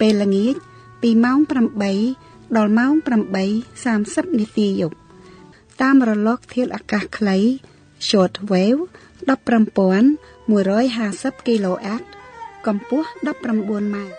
ពេលល្ងាចពីម៉ោង8ដល់ម៉ោង8:30នាទីយប់តាមរលកធាតុអាកាសខ្លី short wave 15150 kHz កម្ពស់19ម៉ែត្រ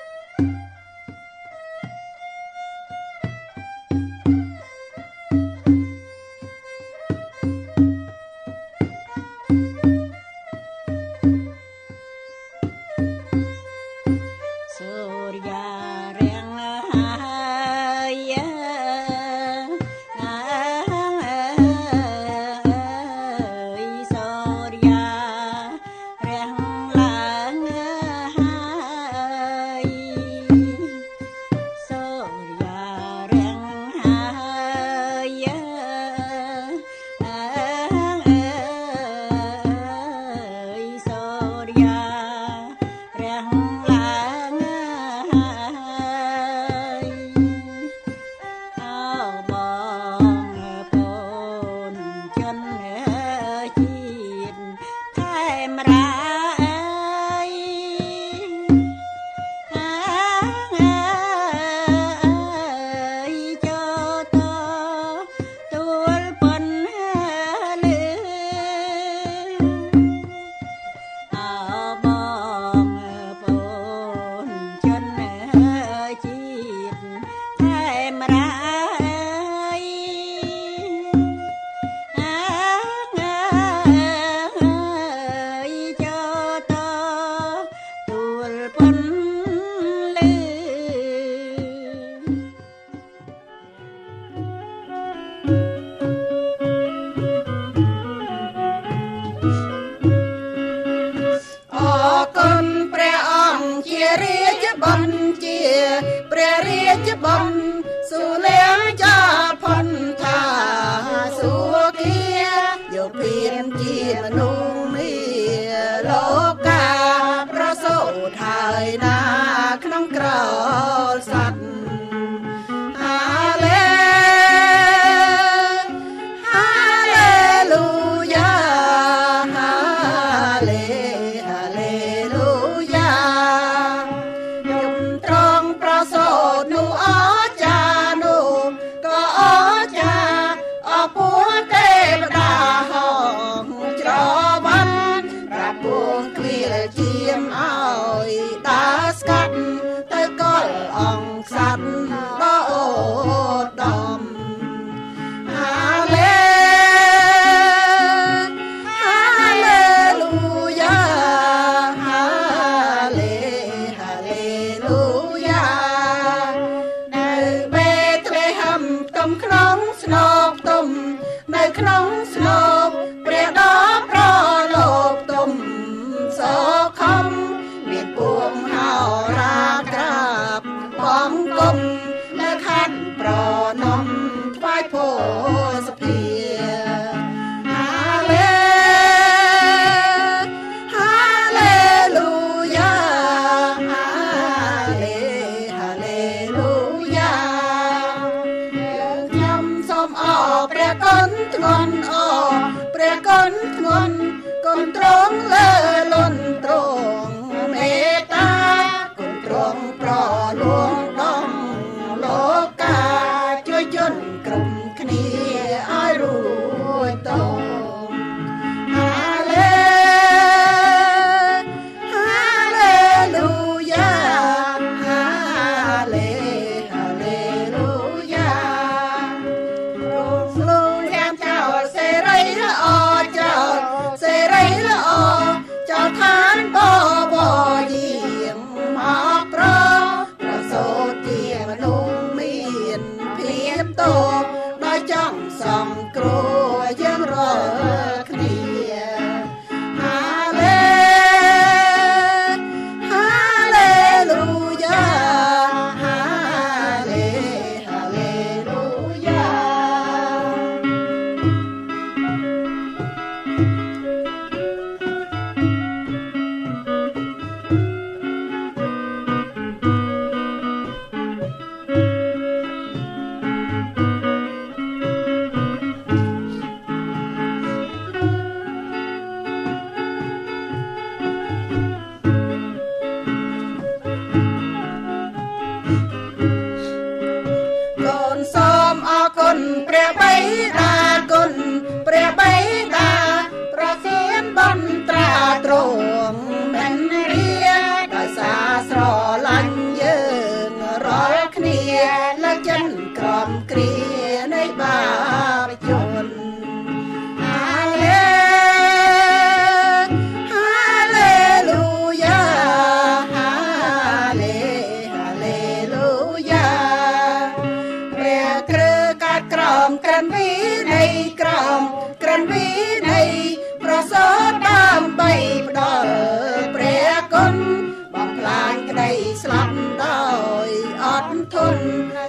ស្លាប់ដោយអត់ធន់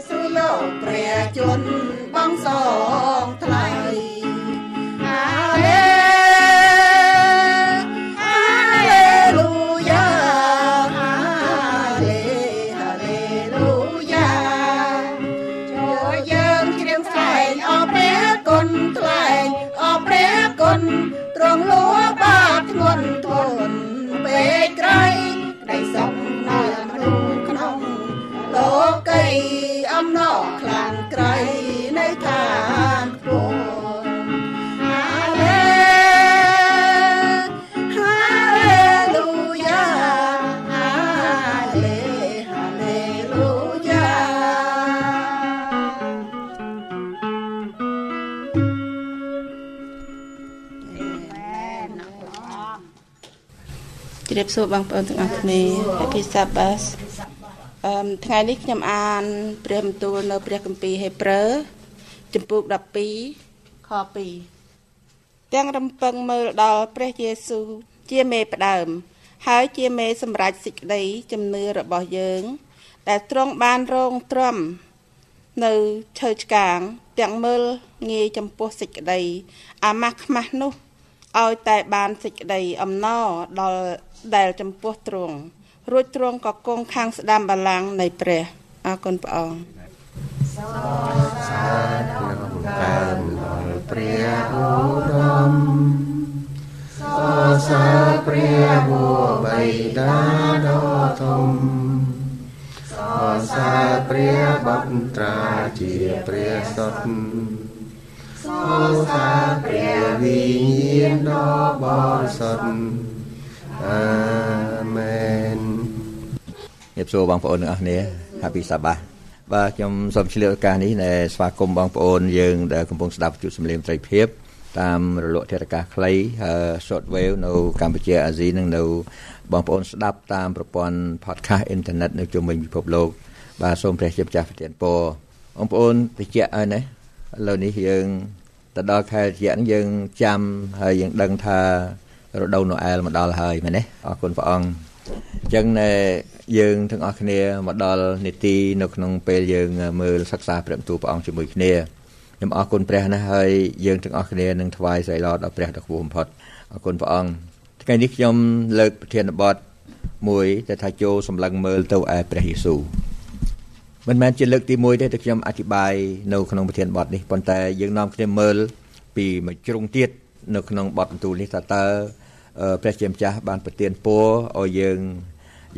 ស្រួលយកព្រះជន្មបងសងថ្លៃ ជ្រាបសួរបងប្អូនទាំងអស់គ្នា Happy Sabbath អឺថ្ងៃនេះខ្ញុំអាន ព្រះបន្ទូលនៅ ព្រះគម្ពីរហេព្រើរចំពោះ12ខ2ទាំងរំពឹងមើលដល់ព្រះយេស៊ូវជាមេផ្ដើម ហើយជាមេសម្រេចសេចក្តីជំនឿរបស់យើងដែលទ្រង់បានរងទ្រាំនៅឈើឆ្កាង ទាំងមើលងាយចំពោះសេចក្តីអាម៉ាស់ខ្មាស់នោះ ឲ្យតែបានសេចក្តីអំណរដល់ដែលចំពោះទ្រង់រួចទ្រង់ក៏គង់ខាងស្ដាំបល្ល័ង្កនៃព្រះអរគុណព្រះអង្គតាមដល់ព្រះឧត្តមសរសើរព្រះវរបិតាដ៏ធំសរសើរព្រះបន្ត្រាជាព្រះសុទ្ធ សរសើរព្រះវិញ្ញាណដ៏បរិសុទ្ធអាមែនជំរាបសួរបងប្អូនទាំងអស់គ្នា Happy Sabbath បាទខ្ញុំសូមឆ្លៀតឱកាសនេះដែលស្វាគមន៍បងប្អូនយើងដែលកំពុងស្ដាប់វិទ្យុសំឡេងត្រីភិបតាមរលកធាតុអាកាសខ្លី short wave នៅកម្ពុជាអាស៊ីនិងនៅបងប្អូនស្ដាប់តាមប្រព័ន្ធ podcast internet នៅជុំវិញពិភពលោកបាទសូមព្រះជាម្ចាស់ប្រទានពរបងប្អូនតិចហើយណាឥឡូវនេះយើង ទៅដល់ខែតិចនេះយើងចាំហើយយើងដឹងថារដូវណូអែលមកដល់ហើយមែនទេអរគុណព្រះអង្គអញ្ចឹងណែយើងទាំងអស់គ្នាមកដល់នីតិនៅក្នុងពេលយើងមើលសិក្សាព្រះបន្ទូលព្រះអង្គជាមួយគ្នាខ្ញុំអរគុណព្រះណាស់ហើយយើងទាំងអស់គ្នានឹងថ្វាយសីឡដល់ព្រះដ៏ខ្ពស់បំផុតអរគុណព្រះអង្គថ្ងៃនេះខ្ញុំលើកប្រធានបទមួយដែលថាចូលសម្លឹងមើលទៅឯព្រះយេស៊ូវ មិនមែនជាលើកទី1ទេតែខ្ញុំអធិប្បាយនៅក្នុងប្រធានបទនេះប៉ុន្តែយើងនាំគ្នាមើលពីមួយជ្រុងទៀតនៅក្នុងបទបន្ទូលនេះថាតើអឺព្រះជាម្ចាស់បានប្រទានពរឲ្យយើង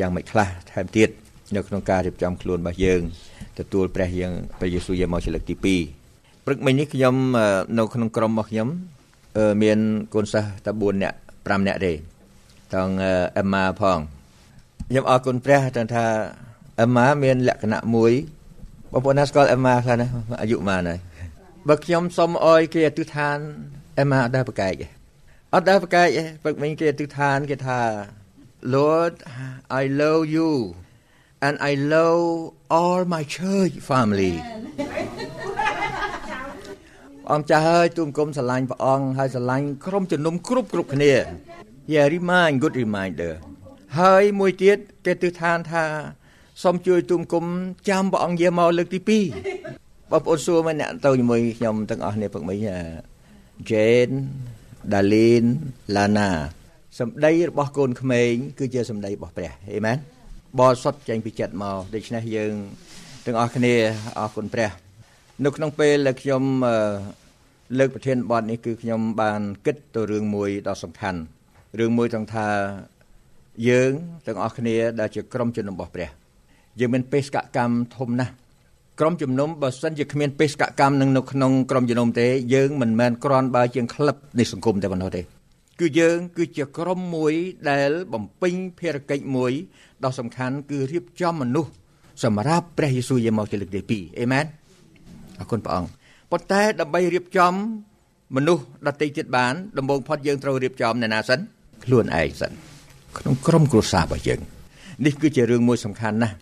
យ៉ាងម៉េចខ្លះថែមទៀតនៅក្នុងការរៀបចំខ្លួនរបស់យើងទទួលព្រះយើងព្រះយេស៊ូវយើងមកជាលើកទី2ព្រឹកមិញនេះខ្ញុំអឺនៅក្នុងក្រុមរបស់ខ្ញុំអឺមានកូនសិស្សតែ4នាក់5នាក់ទេទាំងអឺអេម៉ាផងខ្ញុំអរគុណព្រះទាំងថា អេម៉ាមានលក្ខណៈមួយបងប្អូនណាស្គាល់អេម៉ាខ្លះណាអាយុប៉ុន្មានហើយបើខ្ញុំសុំអោយគេអធិដ្ឋានអេម៉ាអត់ដែរប្រកែកទេអត់ដែរប្រកែកទេព្រឹកមិញគេអធិដ្ឋានគេថា Lord I love you and I love all my church family អង្គចាស់ហើយទូមគុំស្រឡាញ់ព្រះអង្គហើយស្រឡាញ់ក្រុមជំនុំគ្រប់គ្រប់គ្នា Yeah remind good reminder ហើយមួយទៀតគេទិដ្ឋានថា សូមជួយទូមគុំចាំព្រះអង្គយាមកលើកទី2បងប្អូនសួរមកអ្នកទៅជាមួយខ្ញុំទាំងអស់គ្នាព្រឹកមិញ Jane Darlene Lana សម្ដីរបស់កូនក្មេងគឺជាសម្ដីរបស់ព្រះអេមែនបរិសុទ្ធចេញពីចិត្តមកដូច្នេះយើងទាំងអស់គ្នាអរគុណព្រះ នៅក្នុងពេលដែលខ្ញុំអឺលើកប្រធានបទនេះគឺខ្ញុំបានគិតទៅរឿងមួយដ៏សំខាន់រឿងមួយត្រង់ថាយើងទាំងអស់គ្នាដែលជាក្រុមជំនុំរបស់ព្រះ យើងមានបេសកកម្មធំណាស់ក្រុមជំនុំបើសិនជាគ្មានបេសកកម្មនឹងនៅក្នុងក្រុមជំនុំទេយើងមិនមែនគ្រាន់បើជាងក្លឹបនៃសង្គមតែប៉ុណ្ណោះទេគឺយើងគឺជាក្រុមមួយដែលបំពេញភារកិច្ចមួយដ៏សំខាន់គឺរៀបចំមនុស្សសម្រាប់ព្រះយេស៊ូវយាងមកជាលើកទី2អេមែនអរគុណព្រះអង្គប៉ុន្តែដើម្បីរៀបចំមនុស្សដទៃទៀតបានដំបូងផុតយើងត្រូវរៀបចំអ្នកណាសិនខ្លួនឯងសិនក្នុងក្រុមគ្រួសាររបស់យើងនេះគឺជារឿងមួយសំខាន់ណាស់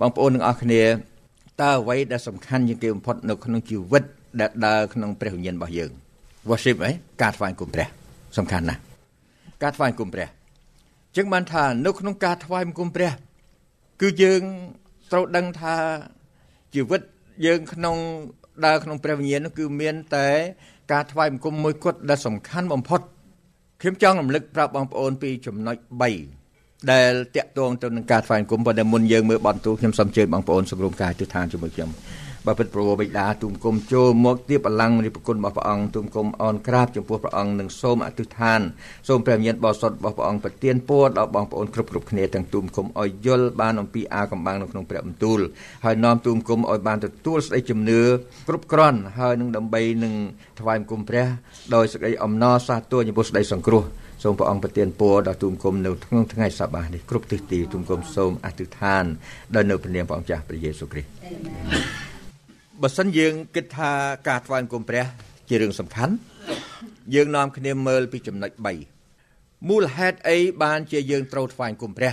បងប្អូនទាំងអស់គ្នាតើអ្វីដែលសំខាន់ជាងគេបំផុតនៅក្នុងជីវិតដែលដើរក្នុងព្រះវិញ្ញាណរបស់យើង worship ហ៎ការថ្វាយគុំព្រះសំខាន់ណាស់ការថ្វាយគុំព្រះចឹងបានថានៅក្នុងការថ្វាយគុំព្រះ គឺយើងត្រូវដឹងថាជីវិតយើងក្នុងដើរក្នុងព្រះវិញ្ញាណនោះគឺមានតែការថ្វាយបង្គំមួយគត់ដែលសំខាន់បំផុតខ្ញុំចង់រំលឹកប្រាប់បងប្អូនពីចំណុច3 ដែលតាក់ទងទៅនឹងការថ្វាយបង្គំប៉ុន្តែមុនយើងមើលបន្ទូខ្ញុំសូមអញ្ជើញបងប្អូនសម្រុំការទិដ្ឋានជាមួយខ្ញុំបើពិតប្រវោបិតាទូមគុំចូលមកទៀបបលាំងរិបគុណរបស់ព្រះអង្គទូមគុំអនក្រាបចំពោះព្រះអង្គនិងសូមអធិដ្ឋានសូមព្រះញាណបរិសុទ្ធរបស់ព្រះអង្គប្រទានពរដល់បងប្អូនគ្រប់គ្រប់គ្នាទាំងទូមគុំឲ្យយល់បានអំពីអាកំបាំងនៅក្នុងព្រះបន្ទូលហើយនាំទូមគុំឲ្យបានទទួលស្ដីជំនឿគ្រប់គ្រាន់ហើយនឹងដើម្បីនឹងថ្វាយគុំព្រះដោយសេចក្តីអំណរសាទរចំពោះស្ដីសង្គ្រោះ សូមព្រះអង្គប្រទានពរដល់ទូមគុំនៅក្នុងថ្ងៃសប្តាហ៍នេះគ្រប់ទិសទីទូមគុំសូមអធិដ្ឋានដល់នៅព្រះនាមព្រះអង្គចាស់ព្រះយេស៊ូវគ្រីស្ទបើសិនយើងគិតថាការថ្វាយបង្គំព្រះជារឿងសំខាន់យើងនាំគ្នាមើលពីចំណុច3មូលហេតុអីបានជាយើងត្រូវថ្វាយបង្គំព្រះ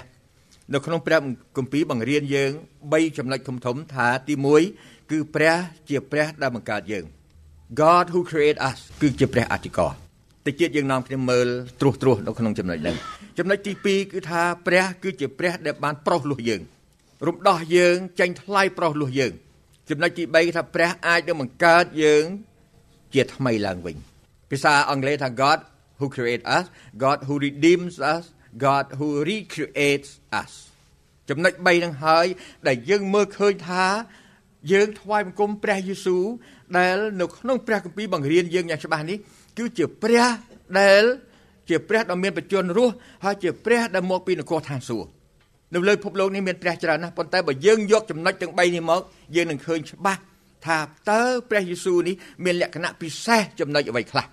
នៅក្នុងព្រះគម្ពីរបង្រៀនយើង3ចំណុចធំធំថាទី1គឺព្រះជាព្រះដែលបង្កើតយើង God who create us គឺជាព្រះអធិការ តិចទៀតយើងនាំគ្នាមើលត្រួសត្រាសនៅក្នុងចំណុចនេះចំណុចទី2គឺថាព្រះគឺជាព្រះដែលបានប្រោសលោះយើងរំដោះយើងចេញថ្លៃប្រោសលោះយើងចំណុចទី3ថាព្រះអាចនឹងបង្កើតយើងជាថ្មីឡើងវិញភាសាអង់គ្លេសថា God who create us God who redeems us God who recreates us ចំណុច3នឹងហើយដែលយើងមើលឃើញថាយើងថ្វាយបង្គំព្រះយេស៊ូវដែលនៅក្នុងព្រះគម្ពីរបង្រៀនយើងយ៉ាងច្បាស់នេះ គឺជាព្រះដែល ជាព្រះដ៏មានបច្ចុប្បន្នរស់ហើយជាព្រះដែលមកពីនគរឋានសួគ៌នៅលើពិភពលោកនេះមានព្រះច្រើនណាស់ប៉ុន្តែបើយើងយកចំណុចទាំង3នេះមកយើងនឹងឃើញច្បាស់ថាតើព្រះយេស៊ូវនេះមានលក្ខណៈពិសេសចំណុចអ្វីខ្លះ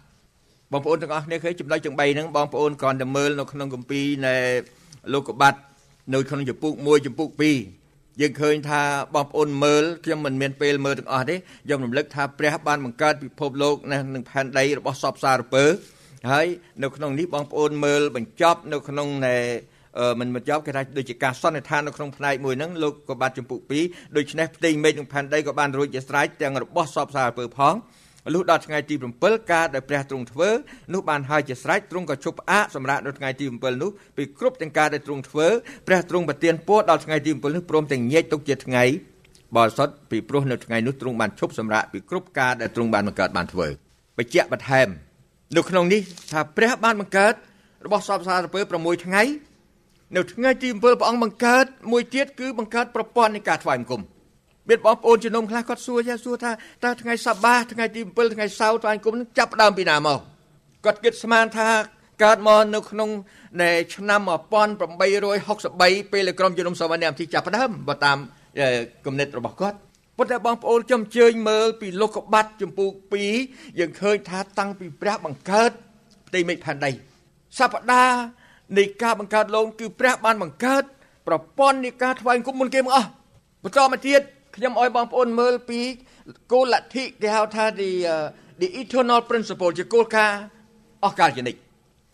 បងប្អូនទាំងអស់គ្នាឃើញចំណុចទាំង3ហ្នឹងបងប្អូនគ្រាន់តែមើលនៅក្នុងគម្ពីរនៃលោកកបាត់នៅក្នុងចំពុក1ចំពុក2 យើងឃើញថាបងប្អូនមើលខ្ញុំមិនមានពេលមើលទាំងអស់ទេខ្ញុំរំលឹកថាព្រះបានបង្កើតពិភពលោកនិងផែនដីរបស់សពសារពើហើយនៅក្នុងនេះបងប្អូនមើលបញ្ចប់នៅក្នុងនៃមិនមកចប់គេថាដូចជាការសន្និដ្ឋាននៅក្នុងផ្នែកមួយហ្នឹងលោកក៏បានចម្ពុះ2ដូច្នេះផ្ទៃមេឃនិងផែនដីក៏បានរួចជាស្រេចទាំងរបស់សពសារពើផង លុះដល់ថ្ងៃទី7ការដែលព្រះទ្រង់ធ្វើនោះបានហើយជាស្រេចទ្រង់ក៏ជប់ផ្អាកសម្រាប់នៅថ្ងៃទី7នោះពីគ្រប់ទាំងការដែលទ្រង់ធ្វើព្រះទ្រង់ប្រទានពរដល់ថ្ងៃទី7នោះព្រមទាំងញែកទុកជាថ្ងៃបរិសុទ្ធពីព្រោះនៅថ្ងៃនោះទ្រង់បានជប់សម្រាប់ពីគ្រប់ការដែលទ្រង់បានបង្កើតបានធ្វើបញ្ជាក់បន្ថែមនៅក្នុងនេះថាព្រះបានបង្កើតរបស់សពសារពើ6ថ្ងៃនៅថ្ងៃទី7ព្រះអង្គបង្កើតមួយទៀតគឺបង្កើតប្រព័ន្ធនៃការថ្វាយបង្គំ មានបងប្អូនជំនុំខ្លះគាត់សួរចាសួរថាតើថ្ងៃសបាថ្ងៃទី7ថ្ងៃសៅរ៍ថ្វាយបង្គំនឹងចាប់ដើមពីណាមកគាត់គិតស្មានថាកើតមកនៅក្នុងនៃឆ្នាំ1863ពេលក្រុមជំនុំសវណ្ណអាមទីចាប់ដើមបើតាមគំនិតរបស់គាត់ប៉ុន្តែបងប្អូនខ្ញុំអញ្ជើញមើលពីលោកកបាត់ចម្ពោះ2យើងឃើញថាតាំងពីព្រះបង្កើតផ្ទៃមេឃផែនដីសប្តាហ៍នៃការបង្កើតលោកគឺព្រះបានបង្កើតប្រព័ន្ធនៃការថ្វាយគុំមុនគេមកអស់បន្តមកទៀត ខ្ញុំឲ្យបងប្អូនមើលពីគោលលទ្ធិគេហៅថា the the eternal principle ជាគោលការណ៍អស់កលជនិត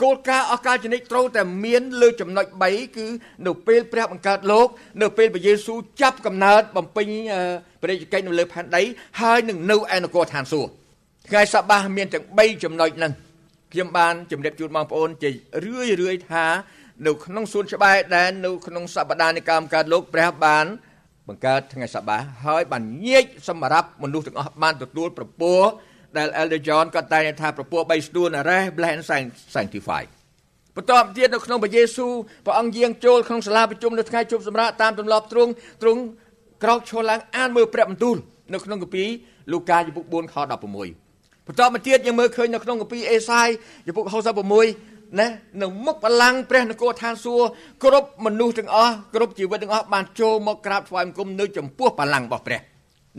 គោលការណ៍អស់កលជនិតត្រូវតែមានលើចំណុច3គឺនៅពេលព្រះបង្កើតលោក នៅពេលព្រះយេស៊ូវចាប់កំណើតបំពេញព្រះរាជកិច្ចនៅលើផែនដីហើយនឹងនៅឯនគរឋានសួគ៌ថ្ងៃសបាមានទាំង3ចំណុចហ្នឹងខ្ញុំបានជម្រាបជូនបងប្អូនជារឿយរឿយថា នៅក្នុងសួនច្បារដែលនៅក្នុងសប្តាហ៍នៃកម្មកើតលោកព្រះបាន បង្កើតថ្ងៃសបាហើយបានញែកសម្រាប់មនុស្សទាំងអស់បានទទួលប្រពោះដែល Elder John ក៏តែងថាប្រពោះ3ស្ទួន Rest Bless and Sanctify បន្តទៀតនៅក្នុងព្រះយេស៊ូវព្រះអង្គយាងចូលក្នុងសាលាប្រជុំនៅថ្ងៃជប់សម្រាប់តាមទម្លាប់ទ្រង់ទ្រង់ក្រោកឈរឡើងអានមើលព្រះបន្ទូលនៅក្នុងកាពីលូកាជំពូក4ខ16បន្តមកទៀតយើងមើលឃើញនៅក្នុងកាពីអេសាយចំពុក66 ណានៅមុខបលាំងព្រះនគរឋានសួគ៌គ្រប់មនុស្សទាំងអស់គ្រប់ជីវិតទាំងអស់បានចូលមកក្រាបថ្វាយបង្គំនៅចំពោះបលាំងរបស់ព្រះ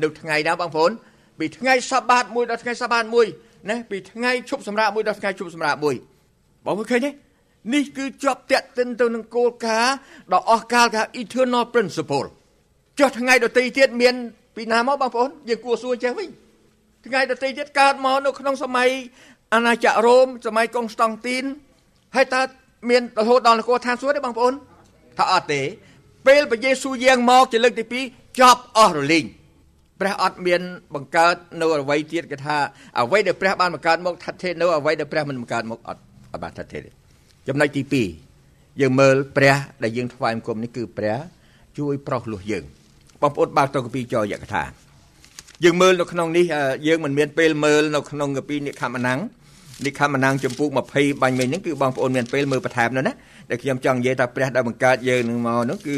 នៅថ្ងៃណាបងប្អូនពីថ្ងៃសបាតមួយដល់ថ្ងៃសបាតមួយណាពីថ្ងៃឈប់សម្រាកមួយដល់ថ្ងៃឈប់សម្រាកមួយបងប្អូនឃើញទេនេះគឺជាប់តាក់ទិនទៅនឹងគោលការណ៍ដ៏អស្ចារ្យគេហៅ eternal principle ចុះថ្ងៃដទៃទៀតមានពីណាមកបងប្អូនយើងគួរសួរចេះវិញថ្ងៃដទៃទៀតកើតមកនៅក្នុងសម័យអាណាចក្ររ៉ូមសម័យកុងស្តង់ទីន ហើយតើមានរហូតដល់នគរឋានសួគ៌ទេបងប្អូនថាអត់ទេ ពេលព្រះយេស៊ូវយាងមកជាលើកទី2ចប់អស់រលីងព្រះអត់មានបង្កើតនៅអ្វីទៀតគេថាអ្វីដែលព្រះបានបង្កើតមកថាត់ទេនៅអ្វីដែលព្រះមិនបង្កើតមកអត់អត់បានថាត់ទេចំណុចទី2យើងមើលព្រះដែលយើងថ្វាយបង្គំនេះគឺព្រះជួយប្រោសលោះយើងបងប្អូនបើកតកពីចយកថាយើងមើលនៅក្នុងនេះយើងមិនមានពេលមើលនៅក្នុងកពីនិខមណាំង លិខិតម្ដងចម្ពោះ20បាញ់មិញហ្នឹងគឺបងប្អូនមានពេលមើលបន្ថែមនោះណាដែលខ្ញុំចង់និយាយថាព្រះដែលបង្កើតយើងនឹងមកនោះគឺ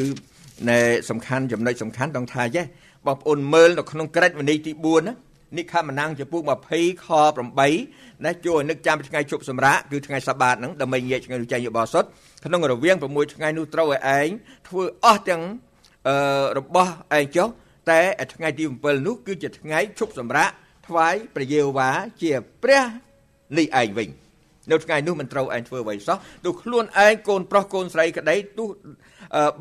ណែសំខាន់ចំណុចសំខាន់ຕ້ອງថាចេះបងប្អូនមើលនៅក្នុងក្រិតវិន័យទី4ណានិខមណាំងចំពោះ20ខ8ដែលជួយឲ្យនឹកចាំថ្ងៃជប់សម្រាកគឺថ្ងៃសបាតហ្នឹងដើម្បីងាកឆ្ងាយចាញ់យបសុទ្ធក្នុងរវាង6ថ្ងៃនោះត្រូវឲ្យឯងធ្វើអស់ទាំងអឺរបស់ឯងចុះតែថ្ងៃទី7នោះគឺជាថ្ងៃជប់សម្រាកថ្វាយព្រះយេហូវ៉ាជាព្រះ នេះឯងវិញនៅថ្ងៃនោះមិនត្រូវឯងធ្វើអ្វីសោះទោះខ្លួនឯងកូនប្រុសកូនស្រីក្តីទោះ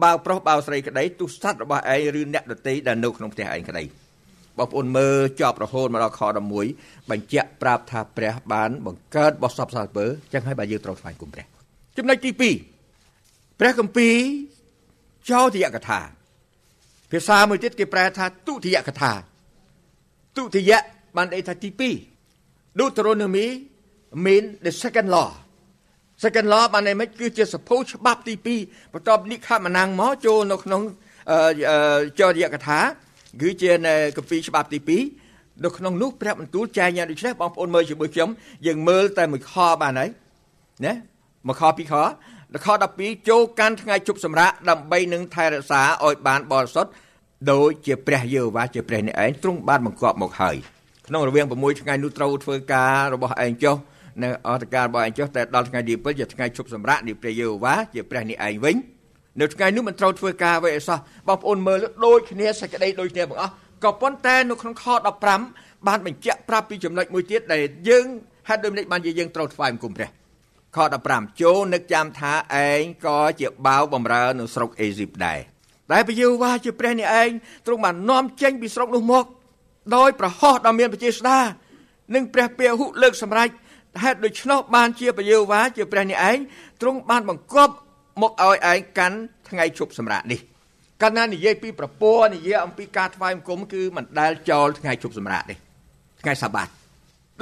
បាវប្រុសបាវស្រីក្តីទោះសត្វរបស់ឯងឬអ្នកដទៃដែលនៅក្នុងផ្ទះឯងក្តីបងប្អូនមើលចប់រហូតមកដល់ខ11បញ្ជាក់ប្រាប់ថាព្រះបានបង្កើតបោះសពសាលពើចឹងហើយបើយើងត្រូវថ្វាយគុំព្រះចំណុចទី2ព្រះគម្ពីរចោទយកថាភាសាមួយទៀតគេប្រែថាទុតិយកថាទុតិយៈបានន័យថាទី2 Deuteronomy mean the second law second law បានន័យមិនគឺជាសភៅច្បាប់ទី2បន្ទាប់និខមណាំងមកចូលនៅក្នុងចរិយកថា គឺជាគម្ពីរច្បាប់ទី2នៅក្នុងនោះព្រះបន្ទូលចែងយ៉ាងដូចនេះបងប្អូនមើលជាមួយខ្ញុំយើងមើលតែមួយខបានហើយណាមួយខពីរខដល់ខ12ចូលកាន់ថ្ងៃជប់សម្រាកដើម្បីនឹងថែរក្សាឲ្យបានបរិសុទ្ធដោយជាព្រះយេហូវ៉ាជាព្រះនេះឯងទ្រង់បានបង្គាប់មកហើយក្នុងរវាង6ថ្ងៃនោះត្រូវធ្វើការរបស់ឯងចុះ នៅអត្តការរបស់ឯងចុះតែដល់ថ្ងៃទី7ជាថ្ងៃជប់សម្រាកនៃព្រះយេហូវ៉ាជាព្រះនេះឯងវិញនៅថ្ងៃនោះមិនត្រូវធ្វើការអ្វីអសោះបងប្អូនមើលដូចគ្នាសេចក្តីដូចគ្នាបងអស់ក៏ប៉ុន្តែនៅក្នុងខ15បានបញ្ជាក់ប្រាប់ពីចំណុចមួយទៀតដែលយើងហេតុដូចម្តេចបានជាយើងត្រូវថ្វាយបង្គំព្រះខ15ចូលនឹកចាំថាឯងក៏ជាបាវបំរើនៅស្រុកអេស៊ីបដែរតែព្រះយេហូវ៉ាជាព្រះនេះឯងទ្រង់បាននាំចេញពីស្រុកនោះមក ដោយប្រហោះដ៏មានប្រជាស្ដានិងព្រះពាហុលើកសម្រេច ហេតុដូច្នោះបានជាព្រះយេហូវ៉ាជាព្រះនេះឯងទ្រង់បានបង្គាប់មកឲ្យឯងកាន់ថ្ងៃជប់សម្រាប់នេះកាលណានិយាយពីប្រពន្ធនិយាយអំពីការថ្វាយបង្គំគឺមិនដែលចោលថ្ងៃជប់សម្រាប់នេះថ្ងៃសាបាត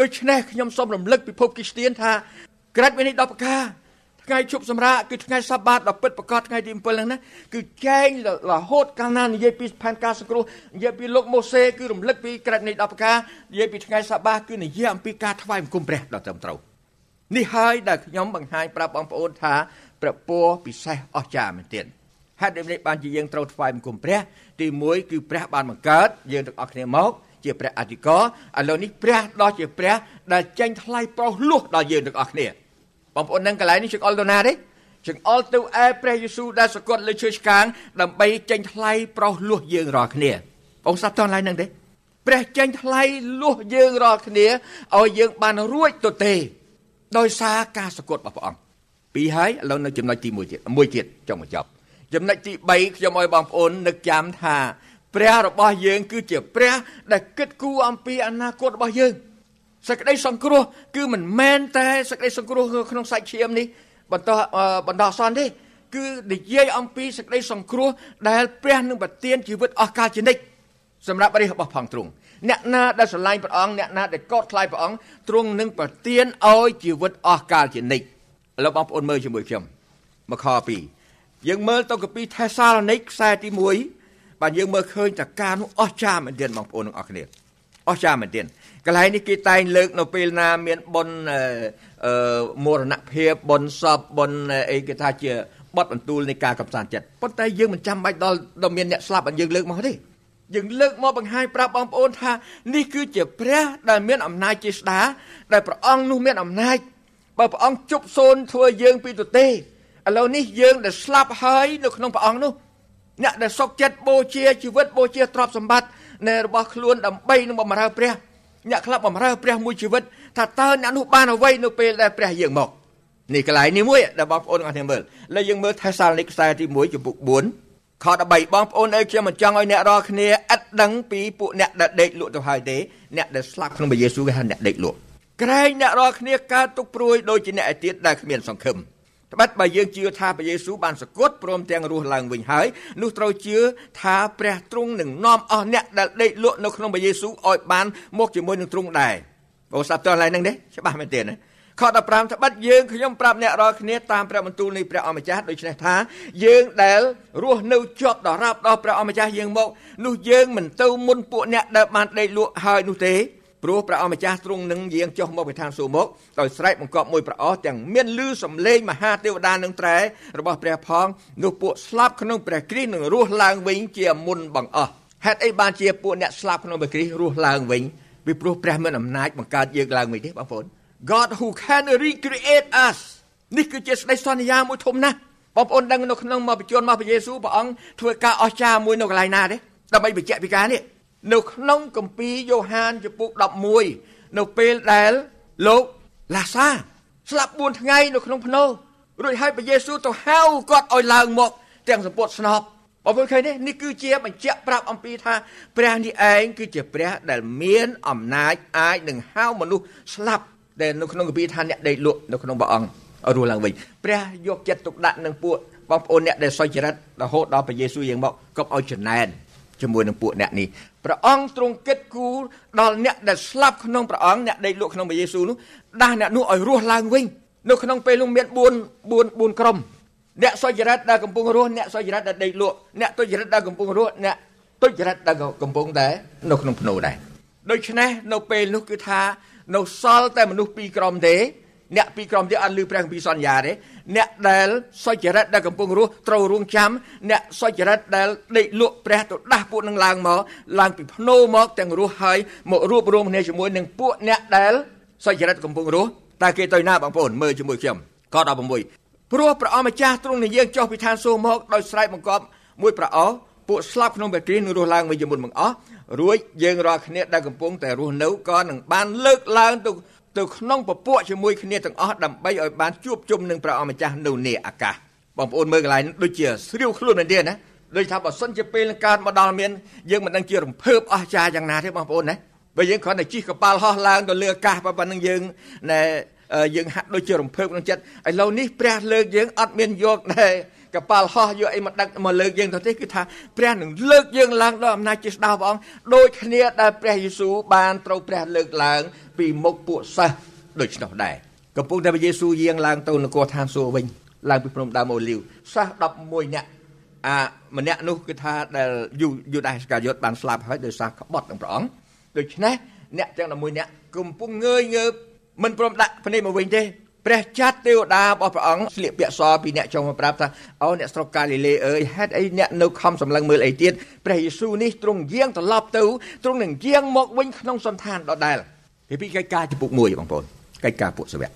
ដូច្នេះខ្ញុំសូមរំលឹកពិភពគ្រីស្ទានថាក្រិតវិនិច្ឆ័យ10ប្រការ ថ្ងៃជប់សម្រាកគឺថ្ងៃសបាតដ៏ពិតប្រកបថ្ងៃទី7ហ្នឹងណាគឺចែងរហូតកាលណានិយាយពីផែនការសង្គ្រោះនិយាយពីលោកម៉ូសេគឺរំលឹកពីក្រឹតនៃ10ប្រការនិយាយពីថ្ងៃសបាតគឺនិយាយអំពីការថ្វាយបង្គំព្រះដ៏ត្រឹមត្រូវនេះហើយដែលខ្ញុំបង្ហាញប្រាប់បងប្អូនថាព្រះពរពិសេសអស្ចារ្យមែនទែនហេតុដូច្នេះបានជាយើងត្រូវថ្វាយបង្គំព្រះទី1គឺព្រះបានបង្កើតយើងទាំងអស់គ្នាមកជាព្រះអធិការឥឡូវនេះព្រះដ៏ជាព្រះដែលចេញថ្លៃប្រោសលោះដល់យើងទាំងអស់គ្នា បងប្អូននឹងកន្លែងនេះចង្អុលទៅណាទេចង្អុលទៅឯព្រះយេស៊ូវដែលសគត់លើឈើឆ្កាងដើម្បីចេញថ្លៃប្រោសលោះយើងរាល់គ្នាបងស្ដាប់តោះឡើយនឹងទេព្រះចេញថ្លៃលោះយើងរាល់គ្នាឲ្យយើងបានរួចទៅទេដោយសារការសគត់របស់ព្រះអង្គពីរហើយឥឡូវនៅចំណុចទី1ទៀតមួយទៀតចុងបញ្ចប់ចំណុចទី3ខ្ញុំឲ្យបងប្អូននឹកចាំថា ព្រះរបស់យើងគឺជាព្រះដែលគិតគូរអំពីអនាគតរបស់យើង សេចក្តីសង្គ្រោះគឺមិនមែនតែសេចក្តីសង្គ្រោះក្នុងសាច់ឈាមនេះបន្តបន្តអសន្នទេគឺនិយាយអំពីសេចក្តីសង្គ្រោះដែលព្រះនឹងប្រទានជីវិតអស់កលជានិច្ចសម្រាប់រាជរបស់ផងទ្រង់អ្នកណាដែលស្រឡាញ់ព្រះអង្គអ្នកណាដែលកោតខ្លាចព្រះអង្គទ្រង់នឹងប្រទានឲ្យជីវិតអស់កលជានិច្ចឥឡូវបងប្អូនមើលជាមួយខ្ញុំមកខ2យើងមើលទៅកាពីថេសាឡូនីកខ្សែទី1បាទយើងមើលឃើញតការនោះអស្ចារ្យមែនទែនបងប្អូនទាំងអស់គ្នាអស្ចារ្យមែនទែន កន្លែងនេះគេតែងលើកនៅពេលណាមានបុណ្យអឺមរណភាពបុណ្យសពបុណ្យអីគេថាជាបត់បន្ទូលនៃការកំសាន្តចិត្តប៉ុន្តែយើងមិនចាំបាច់ដល់ដល់មានអ្នកស្លាប់ឲ្យយើងលើកមកទេយើងលើកមកបង្ហាញប្រាប់បងប្អូនថានេះគឺជាព្រះដែលមានអំណាចជាស្ដាដែលព្រះអង្គនោះមានអំណាចបើព្រះអង្គជប់សូនធ្វើយើងពីទទេឥឡូវនេះយើងដែលស្លាប់ហើយនៅក្នុងព្រះអង្គនោះអ្នកដែលសុកចិត្តបូជាជីវិតបូជាទ្រព្យសម្បត្តិនៃរបស់ខ្លួនដើម្បីនឹងបម្រើព្រះ អ្នកខ្លះបម្រើព្រះមួយជីវិតថាតើអ្នកនោះបានអ្វីនៅពេលដែលព្រះយាងមកនេះកន្លែងនេះមួយដែលបងប្អូនទាំងអស់គ្នាមើលលើយើងមើលថេសាឡនីកខ្សែទី1ចំពុក4ខ13បងប្អូនអើយខ្ញុំមិនចង់ឲ្យអ្នករាល់គ្នាឥតដឹងពីពួកអ្នកដែលដេកលក់ទៅហើយទេអ្នកដែលស្លាប់ក្នុងព្រះយេស៊ូវគេហៅអ្នកដេកលក់ក្រែងអ្នករាល់គ្នាកើតទុកព្រួយដូចជាអ្នកឯទៀតដែលគ្មានសង្ឃឹម ត្បិតបើយើងជឿថាព្រះយេស៊ូវបានសគត់ព្រមទាំងរស់ឡើងវិញហើយនោះត្រូវជឿថាព្រះទ្រង់នឹងនាំអស់អ្នកដែលដេកលក់នៅក្នុងព្រះយេស៊ូវឲ្យបានមកជាមួយនឹងទ្រង់ដែរបងស្ដាប់តើឡើយហ្នឹងទេច្បាស់មែនទេណាខ15ត្បិតយើងខ្ញុំប្រាប់អ្នករាល់គ្នាតាមព្រះបន្ទូលនៃព្រះអម្ចាស់ដូច្នេះថាយើងដែលរស់នៅជាប់ដល់រាប់ដល់ព្រះអម្ចាស់យើងមកនោះយើងមិនទៅមុនពួកអ្នកដែលបានដេកលក់ហើយនោះទេ ព្រោះព្រះអម្ចាស់ទ្រង់នឹងយាងចុះមកពីឋានសួគ៌មកដោយស្រែកបង្គាប់មួយប្រអស់ទាំងមានលឺសំឡេងមហាទេវតានឹងត្រែរបស់ព្រះផងនោះពួកស្លាប់ក្នុងព្រះគ្រីស្ទនឹងរស់ឡើងវិញជាមុនបង្អស់ហេតុអីបានជាពួកអ្នកស្លាប់ក្នុងព្រះគ្រីស្ទរស់ឡើងវិញពីព្រោះព្រះមានអំណាចបង្កើតយើងឡើងវិញទេបងប្អូន God who can recreate us នេះគឺជាសេចក្តីសន្យាមួយធំណាស់បងប្អូនដឹងនៅក្នុងមកបញ្ជូនមកព្រះយេស៊ូវព្រះអង្គធ្វើការអស្ចារ្យមួយនៅកន្លែងណាទេដើម្បីបញ្ជាក់ពីការនេះ នៅក្នុងគម្ពីរយ៉ូហានចំពុក11នៅពេលដែលលោកឡាសាស្លាប់4ថ្ងៃនៅក្នុងភ្នូរួចហើយព្រះយេស៊ូវទៅហៅគាត់ឲ្យឡើងមកទាំងសម្ពុតស្នប់បងប្អូនឃើញទេនេះគឺជាបញ្ជាក់ប្រាប់អំពីថាព្រះនេះឯងគឺជាព្រះដែលមានអំណាចអាចនឹងហៅមនុស្សស្លាប់ដែលនៅក្នុងគម្ពីរថាអ្នកដេកលក់នៅក្នុងព្រះអង្គឲ្យរស់ឡើងវិញព្រះយកចិត្តទុកដាក់នឹងពួកបងប្អូនអ្នកដែលសុចរិតរហូតដល់ព្រះយេស៊ូវយ៉ាងមកកុំឲ្យចំណែន ជាមួយនឹងពួកអ្នកនេះព្រះអង្គទ្រង់គិតគូរដល់អ្នកដែលស្លាប់ក្នុងព្រះអង្គអ្នកដេកលក់ក្នុងព្រះយេស៊ូវនោះដាស់អ្នកនោះឲ្យរស់ឡើងវិញនៅក្នុងពេលនោះមាន4 4 4ក្រុមអ្នកសុចរិតដែលកំពុងរស់អ្នកសុចរិតដែលដេកលក់អ្នកទុច្ចរិតដែលកំពុងរស់អ្នកទុច្ចរិតដែលកំពុងតែនៅក្នុងភ្នូដែរដូច្នេះនៅពេលនោះគឺថានៅសល់តែមនុស្សពីរក្រុមទេ អ្នកពីរក្រុមទៀតអត់លឺព្រះគម្ពីរសន្យាទេអ្នកដែលសុចរិតដែលកំពុងរស់ត្រូវរងចាំអ្នកសុចរិតដែលដេកលក់ព្រះទៅដាស់ពួកនឹងឡើងមកឡើងពីភ្នោមកទាំងរស់ហើយមករួបរวมគ្នាជាមួយនឹងពួកអ្នកដែលសុចរិតកំពុងរស់តើគេទៅណាបងប្អូនមើលជាមួយខ្ញុំក16ព្រោះព្រះអម្ចាស់ទ្រង់និយាយចុះពីឋានសួគ៌មកដោយស្រែកបង្គាប់មួយប្រអោពួកស្លាប់ក្នុងព្រះគ្រីស្ទនឹងរស់ឡើងវិញជាមុនបង្អស់រួចយើងរាល់គ្នាដែលកំពុងតែរស់នៅក៏នឹងបានលើកឡើងទៅ ទៅក្នុងពពួកជាមួយគ្នាទាំងអស់ដើម្បីឲ្យបានជួបជុំនឹងព្រះអម្ចាស់នៅនេអាកាសបងប្អូនមើលកន្លែងដូចជាស្រាវខ្លួនមែនទេណាដូចថាបើសិនជាពេលនឹងកើតមកដល់មានយើងមិនដឹងជារំភើបអស្ចារ្យយ៉ាងណាទេបងប្អូនណាបើយើងគ្រាន់តែជិះកប៉ាល់ហោះឡើងទៅលើអាកាសប៉ុណ្ណឹងយើងណែយើងហាក់ដូចជារំភើបក្នុងចិត្តឥឡូវនេះព្រះលើកយើងអត់មានយកតែ កប៉ាល់ហោះយកអីមកដឹកមកលើកយើងទៅទេគឺថាព្រះនឹងលើកយើងឡើងដល់អំណាចជាស្ដៅព្រះអង្គដូចគ្នាដែលព្រះយេស៊ូវបានត្រូវព្រះលើកឡើង ពីមុខពួកសិស្សដូច្នោះដែរកំពុងតែព្រះយេស៊ូវយាងឡើងទៅនគរឋានសួគ៌វិញឡើងពីភ្នំដើមអូលីវសិស្ស11នាក់អាម្នាក់នោះគឺថាដែលយូយូដាសកាយុតបានស្លាប់ហើយដោយសារក្បត់នឹងព្រះអង្គដូច្នេះអ្នកទាំង11នាក់កំពុងងើយងើបមិនព្រមដាក់ភ្នែកមកវិញទេ ព្រះចាត់ទេវតារបស់ព្រះអង្គស្លៀកពាក់សពីអ្នកចុងមកប្រាប់ថាអូអ្នកស្រុកកាលីលេអើយហេតុអីអ្នកនៅខំសម្លឹងមើលអីទៀតព្រះយេស៊ូវនេះទ្រង់យាងត្រឡប់ទៅទ្រង់នឹងយាងមកវិញក្នុងសន្តានដដែលពីពីកិច្ចការចំពុក1បងប្អូនកិច្ចការពួកសាវក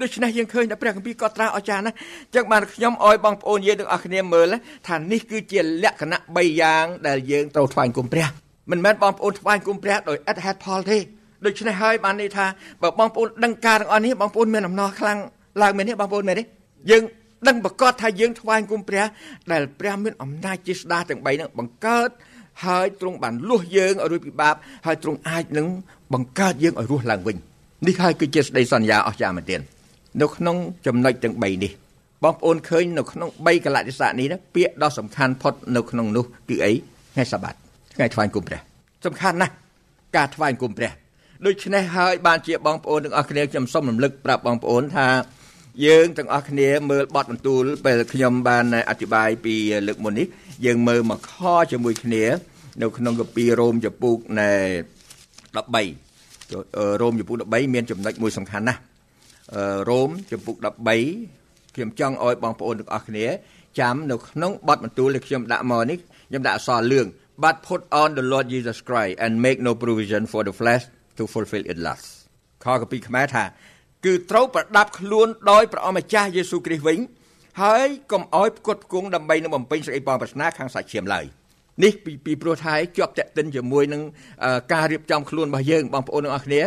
ដូច្នេះយើងឃើញថាព្រះគម្ពីរក៏ត្រាស់អស្ចារ្យណាស់ចឹងបានខ្ញុំអោយបងប្អូនយើងទាំងអស់គ្នាមើលថានេះគឺជាលក្ខណៈ3យ៉ាងដែលយើងត្រូវថ្វាយគុំព្រះមិនមែនបងប្អូនថ្វាយគុំព្រះដោយឥតហេតុផលទេ ដូច្នេះហើយបានន័យថាបើបងប្អូនដឹងការទាំងអស់នេះបងប្អូនមានអំណរខ្លាំងឡើងមែនទេបងប្អូនមែនទេយើងដឹងប្រកាសថាយើងថ្វាយគុំព្រះដែលព្រះមានអំណាចជាស្ដាទាំង3នឹងបង្កើតហើយទ្រង់បានលួសយើងឲ្យរួចពីបាបហើយទ្រង់អាចនឹងបង្កើតយើងឲ្យរស់ឡើងវិញនេះហើយគឺជាសេចក្តីសន្យាអស្ចារ្យមែនទែននៅក្នុងចំណុចទាំង3នេះបងប្អូនឃើញនៅក្នុង3កលតិស័កនេះណាពាក្យដ៏សំខាន់ផុតនៅក្នុងនោះគឺអីថ្ងៃសបាតថ្ងៃថ្វាយគុំព្រះសំខាន់ណាស់ការថ្វាយគុំព្រះ ដូច្នេះហើយបានជាបងប្អូនទាំងអស់គ្នាខ្ញុំសូមរំលឹកប្រាប់បងប្អូនថាយើងទាំងអស់គ្នាមើលបទបន្ទូលពេលខ្ញុំបានអធិប្បាយពីលើកមុននេះយើងមើលមកខជាមួយគ្នា នៅក្នុងកាពីរ៉ូមចំពុកនៃ13រ៉ូមចំពុក13មានចំណុចមួយសំខាន់ណាស់រ៉ូមចំពុក13ខ្ញុំចង់ឲ្យបងប្អូនទាំងអស់គ្នាចាំនៅក្នុងបទបន្ទូលដែលខ្ញុំដាក់មកនេះខ្ញុំដាក់អក្សរលឿង but put on the Lord Jesus Christ and make no provision for the flesh to fulfill its lust ខកពីខ្មែរថា គឺត្រូវប្រដាប់ខ្លួនដោយព្រះអម្ចាស់យេស៊ូវគ្រីស្ទវិញ ហើយកុំឲ្យផ្គត់ផ្គង់ដើម្បីនឹងបំពេញសេចក្តីបងប្រាថ្នាខាងសាច់ឈាមឡើយនេះពីពីព្រោះថាជាប់តេតិនជាមួយនឹងការរៀបចំខ្លួនរបស់យើងបងប្អូនទាំងអស់គ្នា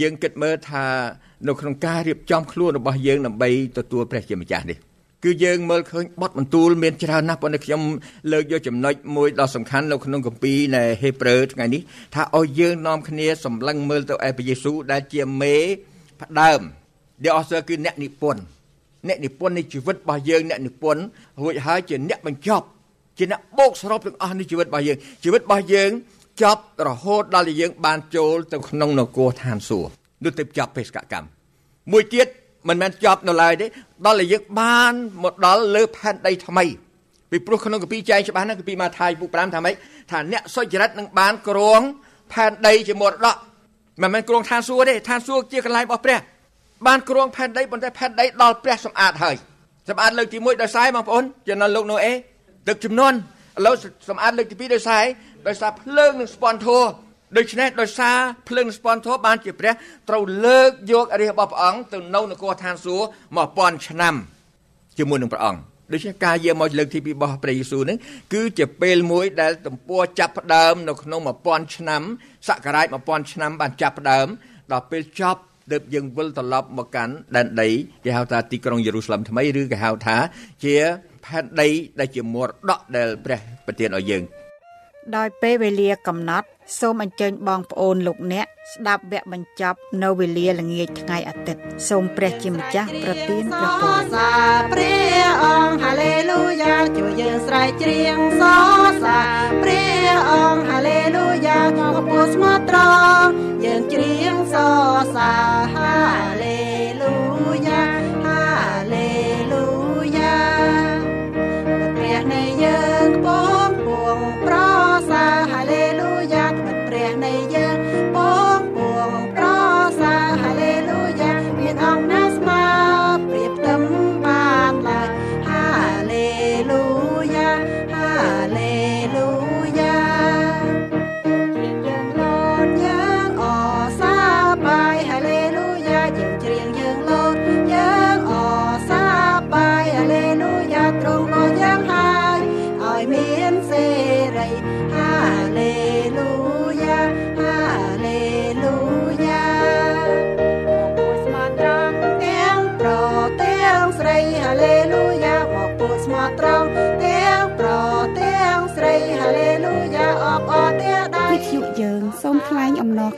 យើងគិតមើលថានៅក្នុងការរៀបចំខ្លួនរបស់យើងដើម្បីទទួលព្រះជាម្ចាស់នេះ គឺយើងមើលឃើញបទបន្ទូលមានច្រើនណាស់ប៉ុន្តែខ្ញុំលើកយកចំណុចមួយដ៏សំខាន់នៅក្នុងគម្ពីរនៃហេព្រើរថ្ងៃនេះថាឲ្យយើងនាំគ្នាសម្លឹងមើលទៅឯព្រះយេស៊ូវដែលជាមេផ្ដើម The author គឺអ្នកនិពន្ធអ្នកនិពន្ធនៃជីវិតរបស់យើងអ្នកនិពន្ធរួចហើយជាអ្នកបញ្ចប់ជាអ្នកបូកសរុបទាំងអស់នៃជីវិតរបស់យើងជីវិតរបស់យើងចប់រហូតដល់យើងបានចូលទៅក្នុងនគរឋានសួគ៌នោះទៅចប់បេសកកម្មមួយទៀត មិនមែនចប់នៅឡើយទេដល់តែយើងបានមកដល់លើផែនដីថ្មីពីព្រោះក្នុងកាពីចែងច្បាស់ណាស់កាពីម៉ាថាយពុ5ថាម៉េចថាអ្នកសុចរិតនឹងបានគ្រងផែនដីជាមរតកមិនមែនគ្រងឋានសួគ៌ទេឋានសួគ៌ជាកន្លែងរបស់ព្រះបានគ្រងផែនដីប៉ុន្តែផែនដីដល់ព្រះសម្អាតហើយសម្អាតលើកទី1ដោយសារបងប្អូនចំណុចលោកណូអេទឹកចំនួនឥឡូវសម្អាតលើកទី2ដោយសារដោយសារភ្លើងនឹងស្ពន់ធัว ដូច្នេះដោយសារភ្លើងស្ពន់ធัวបានជាព្រះត្រូវលើកយករាជរបស់ព្រះអង្គទៅនៅនគរឋានសួគ៌1000ឆ្នាំជាមួយនឹងព្រះអង្គដូច្នេះការយាមមកលើកទី2របស់ព្រះយេស៊ូវនឹងគឺជាពេលមួយដែលទំព័រចាប់ផ្ដើមនៅក្នុង1000ឆ្នាំសករាជ1000ឆ្នាំបានចាប់ផ្ដើមដល់ពេលចប់ទើបយើងវិលត្រឡប់មកកាន់ដែនដីគេហៅថាទីក្រុងយេរូសាឡឹមថ្មីឬគេហៅថាជាផែនដីដែលជាមរតកដែលព្រះប្រទានឲ្យយើង ដោយពេលវេលាកំណត់ សូមអញ្ជើញបងប្អូនលោកអ្នកស្ដាប់វគ្គបញ្ចប់នៅវេលាល្ងាចថ្ងៃអាទិត្យសូមព្រះជាម្ចាស់ប្រទានព្រះពរសាព្រះអង្គហាឡេលូយ៉ាជួយយើងស្រែកច្រៀងសរសើរព្រះអង្គហាឡេលូយ៉ាខកពោស្មត្រង់យើងច្រៀងសរសើរហាឡេ